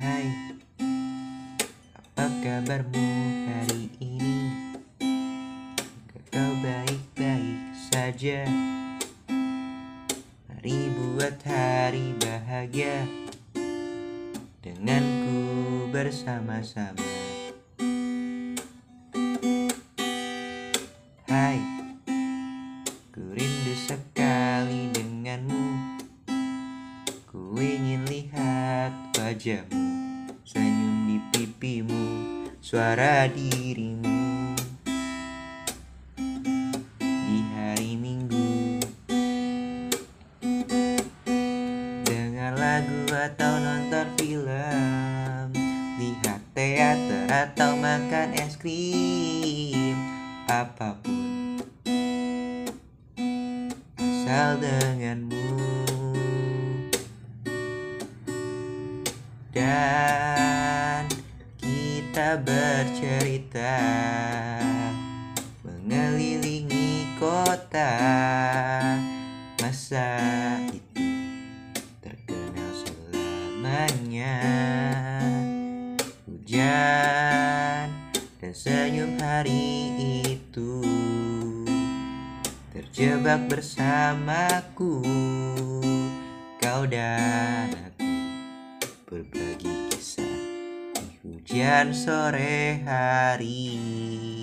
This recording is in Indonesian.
Hai, apa kabarmu hari ini? Kau baik-baik saja. Mari buat hari bahagia. Denganku bersama-sama. Hai, ku rindu sekali denganmu. Ku ingin lihat wajahmu Senyum di pipimu Suara dirimu. Di hari minggu. Dengar lagu atau nonton film. Lihat teater atau makan es krim. Apa pun. Asal denganmu dan kita bercerita mengelilingi kota masa itu terkenal selamanya. Hujan dan senyum hari itu terjebak bersamaku. Kau dan aku berbagi kisah di hujan sore hari.